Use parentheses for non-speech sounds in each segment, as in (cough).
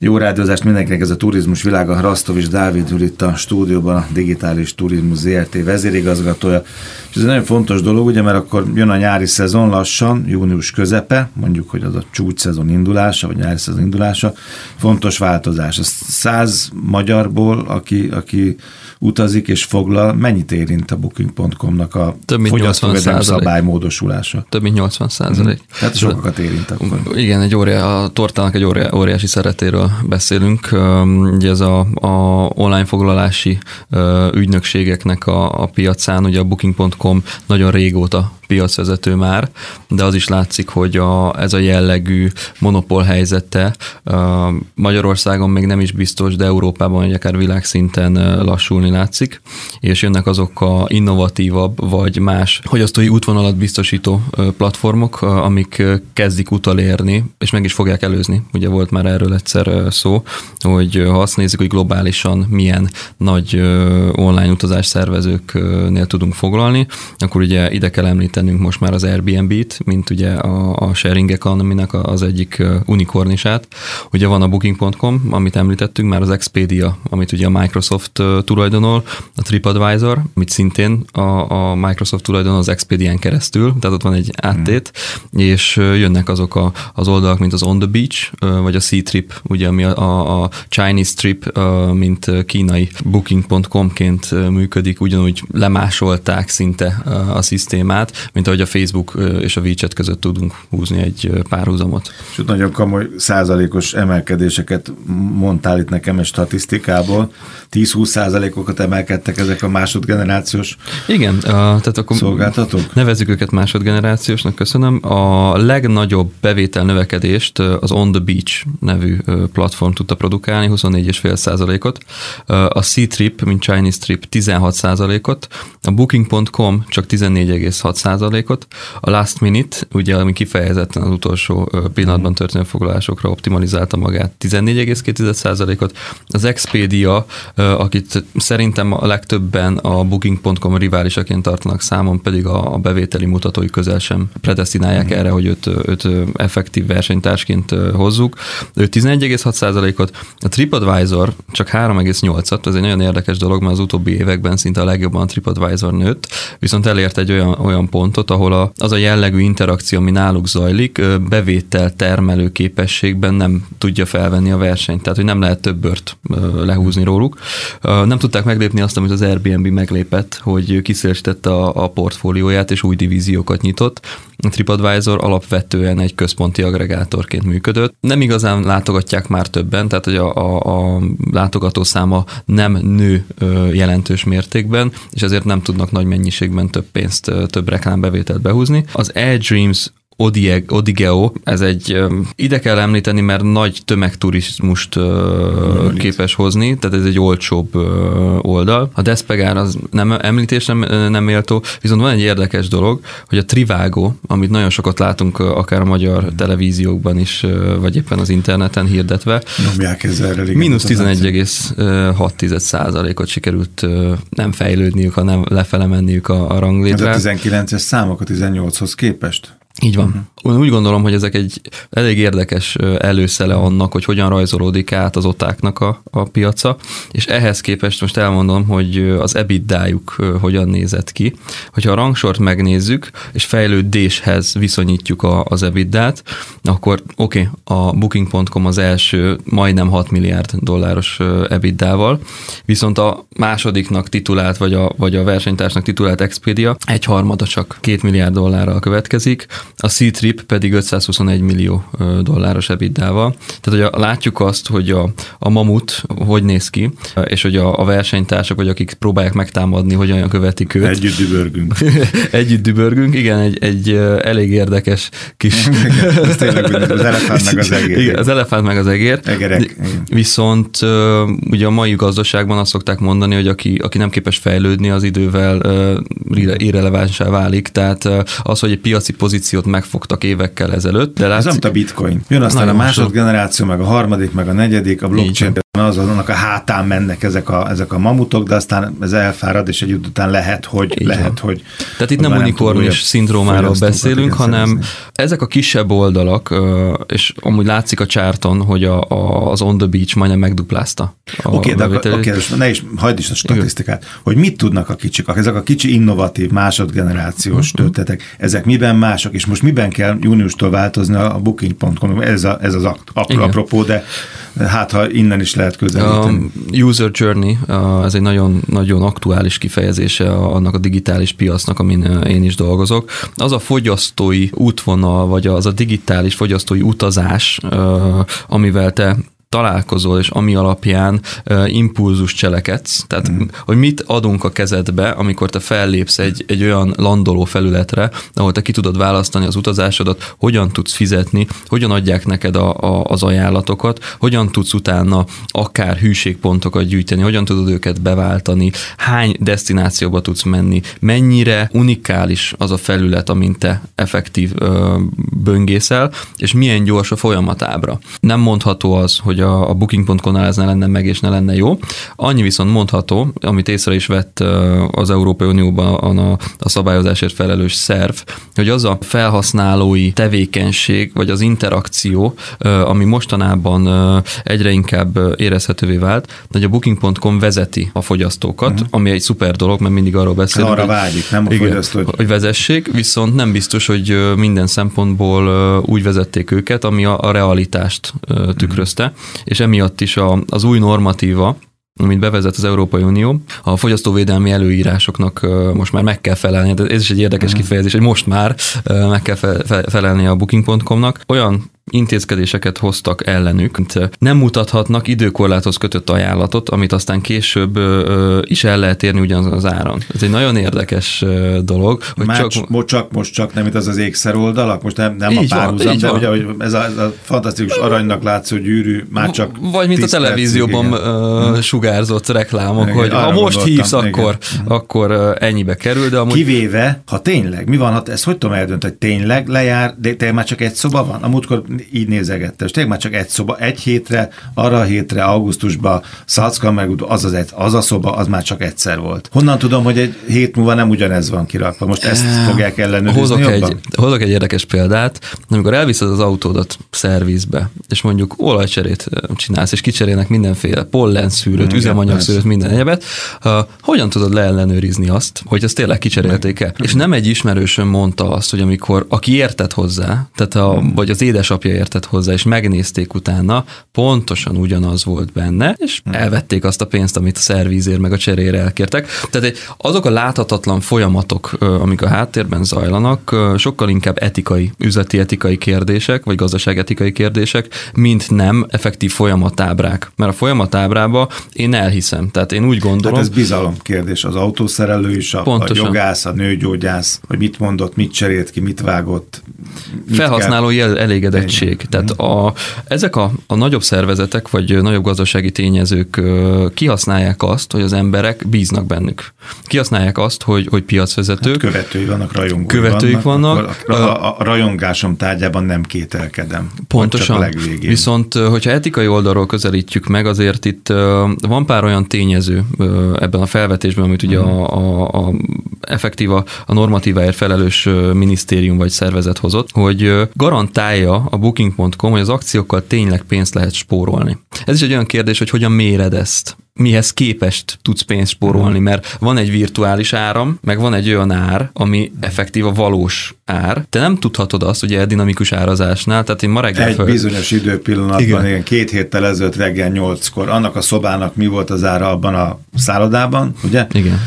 Jó rádiózást mindenkinek, ez a turizmus világa. Rasztov és Dávid ül itt a stúdióban, a Digitális Turizmus ZRT vezérigazgatója. És ez egy nagyon fontos dolog, ugye, mert akkor jön a nyári szezon lassan, június közepe, mondjuk, hogy az a csúcs szezon indulása, vagy nyári szezon indulása. Fontos változás. Ez száz magyarból, aki, aki utazik és foglal, mennyit érint a Booking.com-nak a fogyasztóvédelmi szabály módosulása? Több mint 80 százalék. Hmm. Tehát sokakat érint akkor. Igen, egy óriá, a tortának egy óriá, óriási szeretéről beszélünk. Ugye ez a, a online foglalási ügynökségeknek a, a piacán, ugye a Booking.com nagyon régóta piacvezető már, de az is látszik, hogy a, ez a jellegű monopól helyzete Magyarországon még nem is biztos, de Európában, vagy akár világszinten lassulni látszik, és jönnek azok a innovatívabb, vagy más fogyasztói útvonalat biztosító platformok, amik kezdik utalérni, és meg is fogják előzni. Ugye volt már erről egyszer szó, hogy ha azt nézzük, hogy globálisan milyen nagy online utazás szervezőknél tudunk foglalni, akkor ugye ide kell említeni említenünk most már az Airbnb-t, mint ugye a, a sharing economy az egyik unikornisát. Ugye van a booking.com, amit említettünk, már az Expedia, amit ugye a Microsoft tulajdonol, a TripAdvisor, amit szintén a, a Microsoft tulajdonol az Expedian keresztül, tehát ott van egy áttét, mm. és jönnek azok a, az oldalak, mint az On the Beach, vagy a Sea Trip, ugye ami a, a Chinese Trip, mint kínai booking.com-ként működik, ugyanúgy lemásolták szinte a szisztémát, mint ahogy a Facebook és a WeChat között tudunk húzni egy párhuzamot. És nagyon komoly százalékos emelkedéseket mondtál itt nekem egy statisztikából. 10-20 százalékokat emelkedtek ezek a másodgenerációs Igen, tehát akkor szolgáltatók? Nevezzük őket másodgenerációsnak, köszönöm. A legnagyobb bevétel növekedést az On the Beach nevű platform tudta produkálni, 24,5 százalékot. A C-Trip, mint Chinese Trip 16 százalékot, a Booking.com csak 14,6 százalékot, a Last Minute, ugye ami kifejezetten az utolsó pillanatban történő foglalásokra optimalizálta magát, 14,2 százalékot, az Expedia, akit szerintem a legtöbben a Booking.com riválisaként tartanak számon, pedig a bevételi mutatói közel sem predestinálják erre, hogy őt, őt effektív versenytársként hozzuk. Ő 11,6 százalékot, a TripAdvisor csak 3,8-at, ez egy nagyon érdekes dolog, mert az utóbbi években szinte a legjobban a TripAdvisor nőtt, viszont elért egy olyan, olyan pontot, ahol a, az a jellegű interakció, ami náluk zajlik, bevétel termelő képességben nem tudja felvenni a versenyt, tehát hogy nem lehet több bört lehúzni róluk. Nem tudták meglépni azt, amit az Airbnb meglépett, hogy kiszélesítette a, a portfólióját és új divíziókat nyitott. A TripAdvisor alapvetően egy központi agregátorként működött. Nem igazán látogatják már többen, tehát hogy a, a, a látogató száma nem nő jelentős mértékben, és ezért nem tudnak nagy mennyiségben több pénzt, több reklámbevételt behúzni. Az Dreams Odieg, Odigeo, ez egy, ide kell említeni, mert nagy tömegturizmust uh, képes hozni, tehát ez egy olcsóbb oldal. A Despegar az nem említés nem, nem méltó, viszont van egy érdekes dolog, hogy a Trivago, amit nagyon sokat látunk akár a magyar hmm. televíziókban is, vagy éppen az interneten hirdetve, Nyomják ezzel mínusz 11,6 százalékot sikerült nem fejlődniük, hanem lefele menniük a, a ranglétre. Ez a 19-es számok a 18-hoz képest? Így van. Uh-huh. Úgy gondolom, hogy ezek egy elég érdekes előszele annak, hogy hogyan rajzolódik át az otáknak a, a piaca, és ehhez képest most elmondom, hogy az EBITDA-juk hogyan nézett ki. Hogyha a rangsort megnézzük, és fejlődéshez viszonyítjuk a, az EBITDA-t, akkor oké, okay, a Booking.com az első majdnem 6 milliárd dolláros EBITDA-val, viszont a másodiknak titulált, vagy a, vagy a versenytársnak titulált Expedia egy harmada csak 2 milliárd dollárral következik, a C-Trip pedig 521 millió dolláros ebitdával. Tehát, hogy a, látjuk azt, hogy a, a mamut hogy néz ki, és hogy a, a versenytársak, vagy akik próbálják megtámadni, hogy olyan követik őt. Együtt dübörgünk. (laughs) Együtt dübörgünk, igen, egy, egy elég érdekes kis... Ez tényleg az elefánt meg az egér. Igen, az elefánt meg az egér. Egerek. Viszont ugye a mai gazdaságban azt szokták mondani, hogy aki, aki nem képes fejlődni, az idővel irrelevánsá válik. Tehát az, hogy egy piaci pozíció pozíciót megfogtak évekkel ezelőtt. De látszik, Ez nem a bitcoin. Jön aztán a másodgeneráció, meg a harmadik, meg a negyedik, a blockchain az annak a hátán mennek ezek a, ezek a mamutok, de aztán ez elfárad, és egy után lehet, hogy Így lehet, van. hogy Tehát itt nem unikornis szindrómáról beszélünk, hanem szerezni. ezek a kisebb oldalak, és amúgy látszik a csárton, hogy a, a, az On the Beach majdnem megduplázta. Oké, okay, de okay, ne is, hagyd is a statisztikát, Igen. hogy mit tudnak a kicsik, ezek a kicsi innovatív másodgenerációs uh-huh. töltetek, ezek miben mások, és most miben kell júniustól változni a booking.com, ez, a, ez az apropó, de hát ha innen is lehet közelíteni. A user journey, ez egy nagyon, nagyon aktuális kifejezése annak a digitális piacnak, amin én is dolgozok. Az a fogyasztói útvonal, vagy az a digitális fogyasztói utazás, amivel te találkozol, és ami alapján uh, impulzus cselekedsz, tehát mm. hogy mit adunk a kezedbe, amikor te fellépsz egy, egy olyan landoló felületre, ahol te ki tudod választani az utazásodat, hogyan tudsz fizetni, hogyan adják neked a, a, az ajánlatokat, hogyan tudsz utána akár hűségpontokat gyűjteni, hogyan tudod őket beváltani, hány destinációba tudsz menni, mennyire unikális az a felület, amint te effektív ö, böngészel, és milyen gyors a folyamatábra. Nem mondható az, hogy hogy a, a booking.com-nál ez ne lenne meg és ne lenne jó. Annyi viszont mondható, amit észre is vett az Európai Unióban a, a szabályozásért felelős szerv, hogy az a felhasználói tevékenység, vagy az interakció, ami mostanában egyre inkább érezhetővé vált, hogy a booking.com vezeti a fogyasztókat, uh-huh. ami egy szuper dolog, mert mindig arról beszélünk. Arra vágyik, nem a igen, fogyasztó. Hogy vezessék, viszont nem biztos, hogy minden szempontból úgy vezették őket, ami a, a realitást tükrözte. Uh-huh és emiatt is a, az új normatíva, amit bevezet az Európai Unió, a fogyasztóvédelmi előírásoknak most már meg kell felelni, ez is egy érdekes mhm. kifejezés, hogy most már meg kell felelni a booking.com-nak. Olyan intézkedéseket hoztak ellenük. Nem mutathatnak időkorláthoz kötött ajánlatot, amit aztán később is el lehet érni ugyanaz az áron. Ez egy nagyon érdekes dolog. Hogy Már csak, most csak, most csak nem itt az az ékszer oldalak, most nem, nem a párhuzam, de ugye, hogy ez a, ez a fantasztikus aranynak látszó gyűrű már csak Vagy mint a televízióban percig, uh, sugárzott reklámok, igen, hogy ha most hívsz, igen. akkor, akkor ennyibe kerül, de amúgy... Kivéve, ha tényleg, mi van, ha ezt hogy tudom eldönteni, hogy tényleg lejár, de te már csak egy szoba van? A múltkor így nézegette. És tényleg már csak egy szoba, egy hétre, arra a hétre, augusztusban Szalcka meg az, az, egy, az a szoba, az már csak egyszer volt. Honnan tudom, hogy egy hét múlva nem ugyanez van kirakva? Most ezt fogják ellenőrizni hozok jobban? Egy, hozok egy érdekes példát. Amikor elviszed az autódat szervizbe, és mondjuk olajcserét csinálsz, és kicserélnek mindenféle pollenszűrőt, üzemanyagszűrőt, minden egyebet, uh, hogyan tudod leellenőrizni azt, hogy ezt tényleg kicserélték-e? És nem egy ismerősöm mondta azt, hogy amikor, aki értett hozzá, tehát a, vagy az édesapja apja értett hozzá, és megnézték utána, pontosan ugyanaz volt benne, és hmm. elvették azt a pénzt, amit a szervízért meg a cserére elkértek. Tehát azok a láthatatlan folyamatok, amik a háttérben zajlanak, sokkal inkább etikai, üzleti etikai kérdések, vagy gazdaságetikai kérdések, mint nem effektív folyamatábrák. Mert a folyamatábrába én elhiszem. Tehát én úgy gondolom... Hát ez bizalom kérdés. Az autószerelő is, a, a jogász, a nőgyógyász, hogy mit mondott, mit cserélt ki, mit vágott. Mit Felhasználói kell... elégedettség költség. Tehát a, ezek a, a nagyobb szervezetek, vagy nagyobb gazdasági tényezők kihasználják azt, hogy az emberek bíznak bennük. Kihasználják azt, hogy, hogy piacvezetők. Hát követői vannak, rajongói követőik vannak. vannak. A, a, a rajongásom tárgyában nem kételkedem. Pontosan. Viszont, hogyha etikai oldalról közelítjük meg, azért itt van pár olyan tényező ebben a felvetésben, amit ugye uh-huh. a, a, a effektíva, a normatíváért felelős minisztérium vagy szervezet hozott, hogy garantálja a booking.com, hogy az akciókkal tényleg pénzt lehet spórolni. Ez is egy olyan kérdés, hogy hogyan méred ezt mihez képest tudsz pénzt spórolni, mert van egy virtuális áram, meg van egy olyan ár, ami effektív a valós ár. Te nem tudhatod azt, ugye dinamikus árazásnál, tehát én ma reggel Egy föl... bizonyos időpillanatban, igen. igen, két héttel ezelőtt reggel nyolckor, annak a szobának mi volt az ára abban a szállodában, ugye? Igen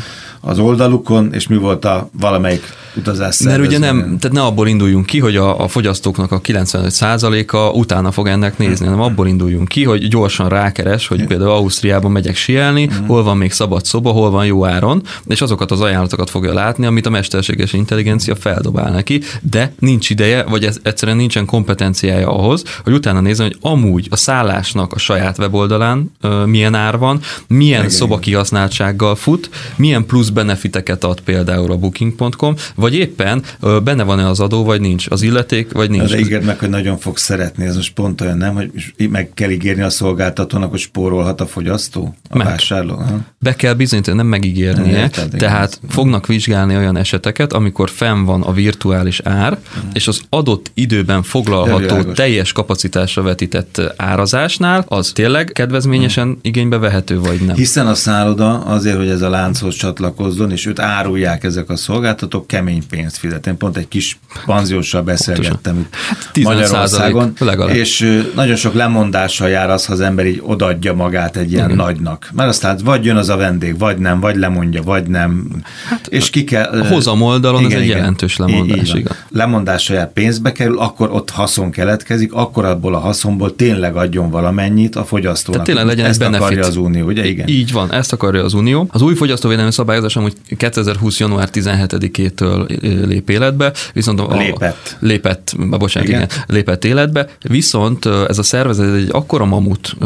az oldalukon, és mi volt a valamelyik utazás Mert ugye nem, tehát ne abból induljunk ki, hogy a, a fogyasztóknak a 95%-a utána fog ennek nézni, hanem abból induljunk ki, hogy gyorsan rákeres, hogy például Ausztriában megyek sielni, uh-huh. hol van még szabad szoba, hol van jó áron, és azokat az ajánlatokat fogja látni, amit a mesterséges intelligencia feldobál neki, de nincs ideje, vagy ez egyszerűen nincsen kompetenciája ahhoz, hogy utána nézzen, hogy amúgy a szállásnak a saját weboldalán uh, milyen ár van, milyen szoba kihasználtsággal fut, milyen plusz benefiteket ad például a booking.com, vagy éppen benne van-e az adó, vagy nincs, az illeték, vagy nincs. De ígérd meg, hogy nagyon fog szeretni, ez most pont olyan nem, hogy meg kell ígérni a szolgáltatónak, hogy spórolhat a fogyasztó, a meg. vásárló. Ha? Be kell bizonyítani, nem megígérnie, Érted, tehát igen. fognak vizsgálni olyan eseteket, amikor fenn van a virtuális ár, mm. és az adott időben foglalható teljes kapacitásra vetített árazásnál, az tényleg kedvezményesen mm. igénybe vehető, vagy nem. Hiszen a szálloda azért, hogy ez a lánchoz csatlakozzon, és őt árulják ezek a szolgáltatók, kemény pénzt fizet. Én pont egy kis panzióssal beszélgettem itt hát Magyarországon, legalább. és nagyon sok lemondással jár az, ha az ember így odaadja magát egy ilyen Igen. nagynak. Mert aztán vagy jön az a vendég, vagy nem, vagy lemondja, vagy nem. Hát, és ki kell... A hozam oldalon igen, ez egy igen, jelentős lemondás. Igen. Lemondásra jár pénzbe kerül, akkor ott haszon keletkezik, akkor abból a haszonból tényleg adjon valamennyit a fogyasztónak. Tehát tényleg legyen ezt benefit. akarja az Unió, ugye? Igen. Így van, ezt akarja az Unió. Az új fogyasztóvédelmi szabályozás amúgy 2020. január 17-től lép életbe, viszont a, lépett. Lépett, bocsánat, igen. igen, lépett életbe, viszont ez a szervezet egy akkora mamut,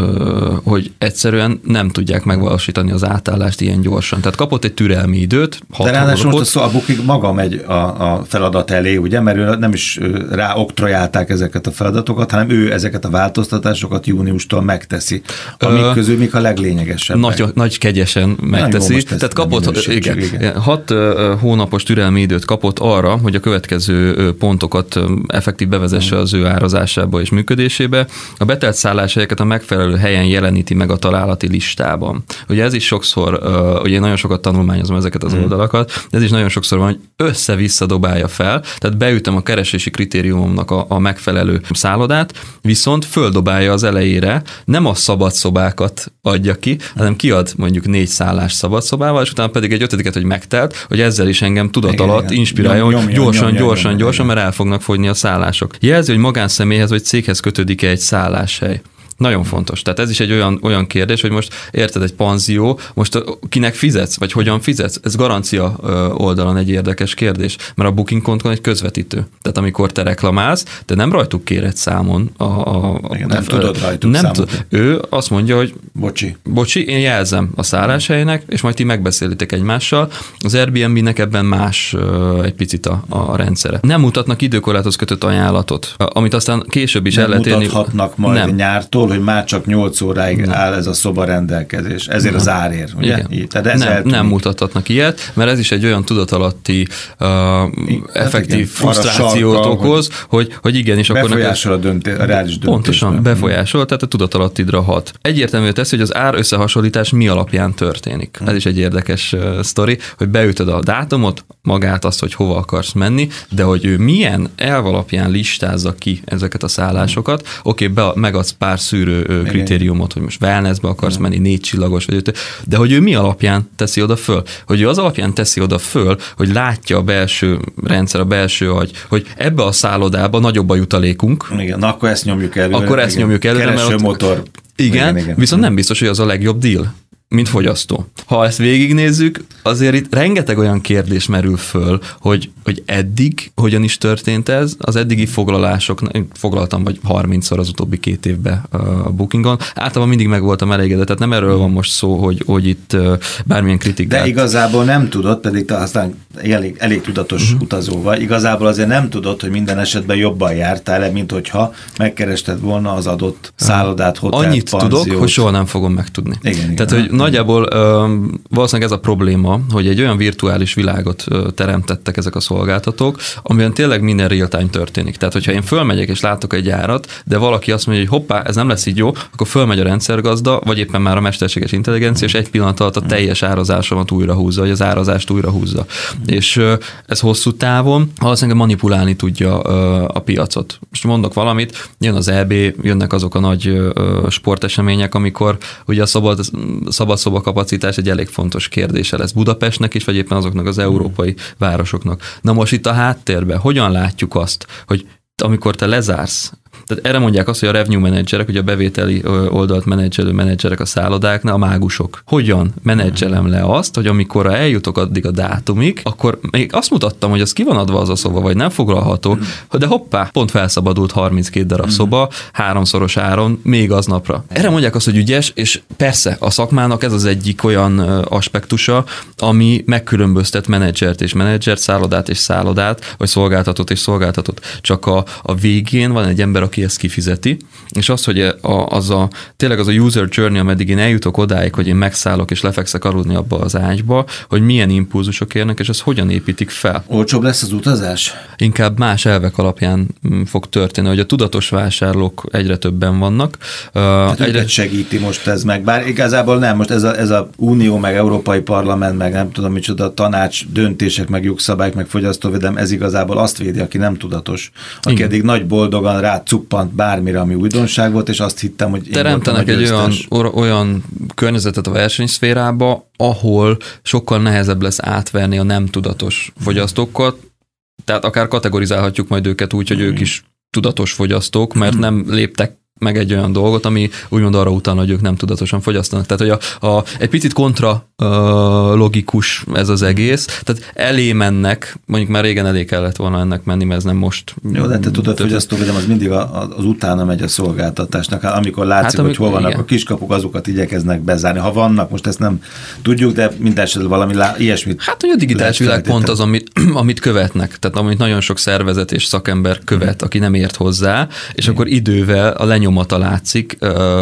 hogy egyszerűen nem tudják megvalósítani az átállást ilyen gyorsan. Tehát kapott egy türelmi időt. De ráadásul most a, szó, a Booking maga megy a, a feladat elé, ugye, mert ő nem is rá oktrojálták ezeket a feladatokat, hanem ő ezeket a változtatásokat júniustól megteszi. Amik Ö, közül mik a leglényegesebb. Nagy, nagy kegyesen megteszi. Tehát kapott, igen, igen. hat hónapos türelmi időt kapott arra, hogy a következő pontokat effektív bevezesse az ő árazásába és működésébe. A betelt szálláshelyeket a megfelelő helyen jeleníti meg a találati listában. Ugye ez is sokszor, ugye én nagyon sokat tanulmányozom ezeket az hmm. oldalakat, ez is nagyon sokszor van, hogy össze-vissza dobálja fel, tehát beütöm a keresési kritériumomnak a, a megfelelő szállodát, viszont földobálja az elejére, nem a szabad szobákat adja ki, hanem kiad mondjuk négy szállás szabad szobával, és utána pedig egy ötödiket, hogy megtelt, hogy ezzel is engem tudat alatt inspirálja, hogy gyorsan, gyorsan, gyorsan, mert el fognak fogyni a szállások. Jelzi, hogy magánszemélyhez vagy céghez kötődik-e egy szálláshely. Nagyon fontos. Tehát ez is egy olyan, olyan kérdés, hogy most érted egy panzió, most kinek fizetsz, vagy hogyan fizetsz? Ez garancia oldalon egy érdekes kérdés, mert a booking.com egy közvetítő. Tehát amikor te reklamálsz, de nem rajtuk kéred számon. A, a, Igen, nem a, tudod rajtuk nem számon. Ő azt mondja, hogy bocsi, bocsi, én jelzem a szálláshelynek, és majd ti megbeszélitek egymással. Az Airbnb-nek ebben más egy picit a, a rendszere. Nem mutatnak időkorláthoz kötött ajánlatot, amit aztán később is nem el lehet érni. mutathatnak majd nem. nyártól attól, hogy már csak 8 óráig nem. áll ez a szoba rendelkezés. Ezért nem. az árér, ugye? Igen. Tehát ez nem, nem mutathatnak ilyet, mert ez is egy olyan tudatalatti uh, effektív igen, frusztrációt sarka, okoz, hogy, hogy igenis akkor... Befolyásol a, dönté, a reális döntés. Pontosan, befolyásol, tehát a tudatalattidra hat. Egyértelmű tesz, hogy az ár összehasonlítás mi alapján történik. Ez is egy érdekes uh, sztori, hogy beütöd a dátumot, magát azt, hogy hova akarsz menni, de hogy ő milyen elv alapján listázza ki ezeket a szállásokat, oké, okay, megadsz pár szű szűrő kritériumot, hogy most wellnessbe akarsz Igen. menni, négy csillagos, vagy öt, de hogy ő mi alapján teszi oda föl? Hogy ő az alapján teszi oda föl, hogy látja a belső rendszer, a belső agy, hogy ebbe a szállodába nagyobb a jutalékunk. Igen, na akkor ezt nyomjuk előre. Akkor ezt nyomjuk előre, mert ott, motor. Igen, igen, igen, viszont nem biztos, hogy az a legjobb deal mint fogyasztó. Ha ezt végignézzük, azért itt rengeteg olyan kérdés merül föl, hogy, hogy eddig hogyan is történt ez. Az eddigi foglalások, foglaltam vagy 30-szor az utóbbi két évben a Bookingon. Általában mindig meg voltam elégedett, tehát nem erről van most szó, hogy, hogy itt bármilyen kritikát. De igazából nem tudod, pedig te aztán elég, elég tudatos uh-huh. utazó vagy, igazából azért nem tudod, hogy minden esetben jobban jártál mint hogyha megkerested volna az adott szállodát, hotelt, Annyit panziót. tudok, hogy soha nem fogom megtudni. Igen, Tehát, igen. hogy nagyjából valószínűleg ez a probléma, hogy egy olyan virtuális világot teremtettek ezek a szolgáltatók, amiben tényleg minden real-time történik. Tehát, hogyha én fölmegyek és látok egy árat, de valaki azt mondja, hogy hoppá, ez nem lesz így jó, akkor fölmegy a rendszergazda, vagy éppen már a mesterséges intelligencia, és egy pillanat alatt a teljes árazásomat újra húzza, vagy az árazást újra húzza. És ez hosszú távon valószínűleg manipulálni tudja a piacot. Most mondok valamit, jön az EB, jönnek azok a nagy sportesemények, amikor ugye a szabad, szabad szoba kapacitás egy elég fontos kérdése lesz Budapestnek is, vagy éppen azoknak az európai városoknak. Na most itt a háttérben hogyan látjuk azt, hogy amikor te lezársz Tehát erre mondják azt, hogy a revenue menedzserek, ugye a bevételi oldalt menedzselő menedzserek a szállodáknál a mágusok. Hogyan menedzselem le azt, hogy amikor eljutok addig a dátumig, akkor még azt mutattam, hogy az ki van adva az a szoba, vagy nem foglalható, mm. de hoppá, pont felszabadult 32 darab mm. szoba, háromszoros áron, még aznapra. Erre mondják azt, hogy ügyes, és persze a szakmának ez az egyik olyan aspektusa, ami megkülönböztet menedzsert és menedzsert, szállodát és szállodát, vagy szolgáltatót és szolgáltatót. Csak a, a végén van egy ember, aki ezt kifizeti, és az, hogy a, az a, tényleg az a user journey, ameddig én eljutok odáig, hogy én megszállok és lefekszek aludni abba az ágyba, hogy milyen impulzusok érnek, és ez hogyan építik fel. Olcsóbb lesz az utazás? Inkább más elvek alapján mm, fog történni, hogy a tudatos vásárlók egyre többen vannak. Hát egyre segíti most ez meg, bár igazából nem, most ez a, ez a Unió, meg Európai Parlament, meg nem tudom micsoda tanács, döntések, meg jogszabályok, meg fogyasztóvédelem, ez igazából azt védi, aki nem tudatos, aki Igen. eddig nagy boldogan rá cuppant bármire, ami újdonság volt, és azt hittem, hogy Teremtenek egy olyan, olyan környezetet a versenyszférába, ahol sokkal nehezebb lesz átverni a nem tudatos fogyasztókat, tehát akár kategorizálhatjuk majd őket úgy, hogy ők is tudatos fogyasztók, mert nem léptek meg egy olyan dolgot, ami úgymond arra utalna, hogy ők nem tudatosan fogyasztanak. Tehát, hogy a, a, egy picit kontra uh, logikus ez az egész, tehát elé mennek, mondjuk már régen elé kellett volna ennek menni, mert ez nem most. Jó, de te tudod, hogy azt tudom, az mindig a, az utána megy a szolgáltatásnak, hát amikor látszik, hát, amikor, hogy hol vannak igen. a kiskapuk, azokat igyekeznek bezárni. Ha vannak, most ezt nem tudjuk, de minden esetben valami lá, ilyesmit. Hát, hogy a digitális világ pont az, amit, (clears throat) amit követnek, tehát amit nagyon sok szervezet és szakember követ, aki nem ért hozzá, és Igen. akkor idővel a lenyom lenyomata látszik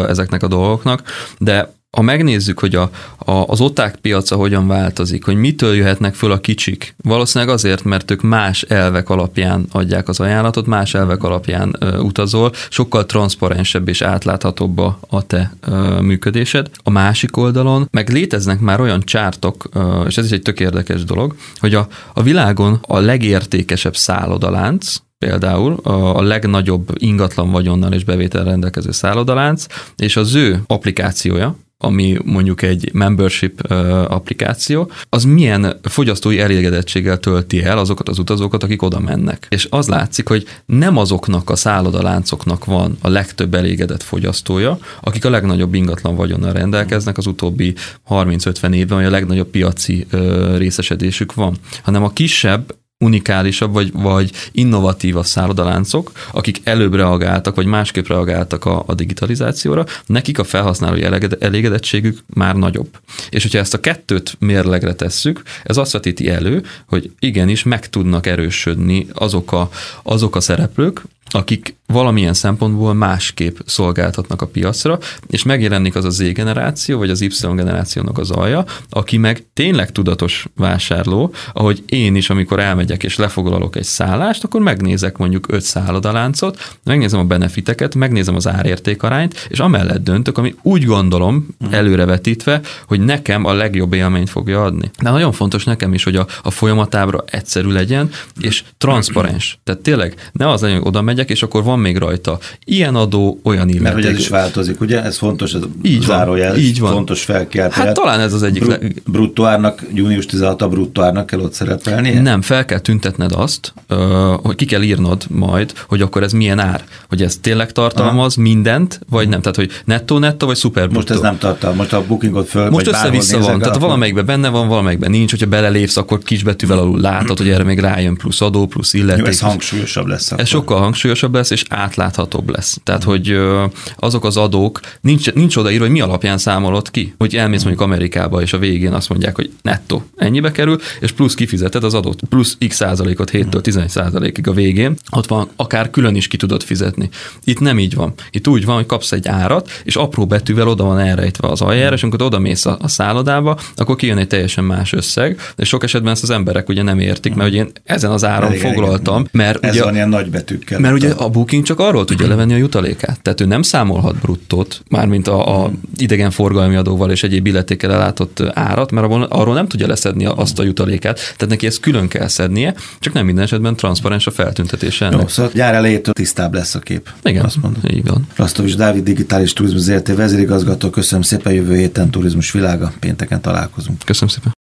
ezeknek a dolgoknak, de ha megnézzük, hogy a, a, az oták piaca hogyan változik, hogy mitől jöhetnek föl a kicsik, valószínűleg azért, mert ők más elvek alapján adják az ajánlatot, más elvek alapján ö, utazol, sokkal transzparensebb és átláthatóbb a, a te ö, működésed. A másik oldalon meg léteznek már olyan csártok, ö, és ez is egy tök érdekes dolog, hogy a, a világon a legértékesebb szállodalánc, például a legnagyobb ingatlan vagyonnal és bevétel rendelkező szállodalánc, és az ő applikációja, ami mondjuk egy membership applikáció, az milyen fogyasztói elégedettséggel tölti el azokat az utazókat, akik oda mennek. És az látszik, hogy nem azoknak a szállodaláncoknak van a legtöbb elégedett fogyasztója, akik a legnagyobb ingatlan vagyonnal rendelkeznek az utóbbi 30-50 évben, vagy a legnagyobb piaci részesedésük van, hanem a kisebb unikálisabb vagy, vagy innovatív a szállodaláncok, akik előbb reagáltak, vagy másképp reagáltak a, a digitalizációra, nekik a felhasználói elégedettségük már nagyobb. És hogyha ezt a kettőt mérlegre tesszük, ez azt vetíti elő, hogy igenis meg tudnak erősödni azok a, azok a szereplők, akik valamilyen szempontból másképp szolgáltatnak a piacra, és megjelenik az a Z generáció, vagy az Y generációnak az alja, aki meg tényleg tudatos vásárló, ahogy én is, amikor elmegyek és lefoglalok egy szállást, akkor megnézek mondjuk öt szállodaláncot, megnézem a benefiteket, megnézem az árértékarányt, és amellett döntök, ami úgy gondolom mhm. előrevetítve, hogy nekem a legjobb élményt fogja adni. De nagyon fontos nekem is, hogy a, a folyamatábra egyszerű legyen, és transzparens. Tehát tényleg ne az legyen, hogy oda megyek, és akkor van még rajta ilyen adó, olyan illeték. Mert hogy ez is változik, ugye? Ez fontos, ez így zárójel, van, így van. fontos felkeltés. Hát talán ez az egyik. Bru- le... Bruttoárnak, június 16 a bruttoárnak kell ott szerepelni? Nem, fel kell tüntetned azt, hogy ki kell írnod majd, hogy akkor ez milyen ár. Hogy ez tényleg tartalmaz Aha. mindent, vagy nem. Tehát, hogy nettó-nettó, vagy szuper Most ez nem tartalmaz, most a bookingot föl, Most össze-vissza van. Tehát valamelyikben benne van, valamelyikben nincs. Hogyha belelépsz, akkor kisbetűvel alul látod, hogy erre még rájön plusz adó, plusz illeték. Jó, ez hangsúlyosabb lesz. Ez sokkal hangsúlyosabb lesz, és átláthatóbb lesz. Tehát, hogy azok az adók, nincs, nincs odaírva, hogy mi alapján számolod ki. Hogy elmész mondjuk Amerikába, és a végén azt mondják, hogy nettó ennyibe kerül, és plusz kifizeted az adót, plusz x százalékot 7-től 11 százalékig a végén, ott van, akár külön is ki tudod fizetni. Itt nem így van. Itt úgy van, hogy kapsz egy árat, és apró betűvel oda van elrejtve az aljára, és amikor oda mész a, a szállodába, akkor kijön egy teljesen más összeg, és sok esetben ezt az emberek ugye nem értik, mert ugye én ezen az áron igen, foglaltam, igen. mert Ez ugye, van ilyen nagy betűkkel. Mert ugye a Booking csak arról tudja levenni a jutalékát. Tehát ő nem számolhat bruttót, mármint a, a idegenforgalmi adóval és egyéb illetékkel ellátott árat, mert arról nem tudja leszedni azt a jutalékát. Tehát neki ezt külön kell szednie, csak nem minden esetben transzparens a feltüntetése. Jó, szóval gyár elejétől tisztább lesz a kép. Igen, azt mondom. Így van. Rastovics Dávid, digitális turizmus ZRT vezérigazgató, köszönöm szépen, jövő héten turizmus világa, pénteken találkozunk. Köszönöm szépen.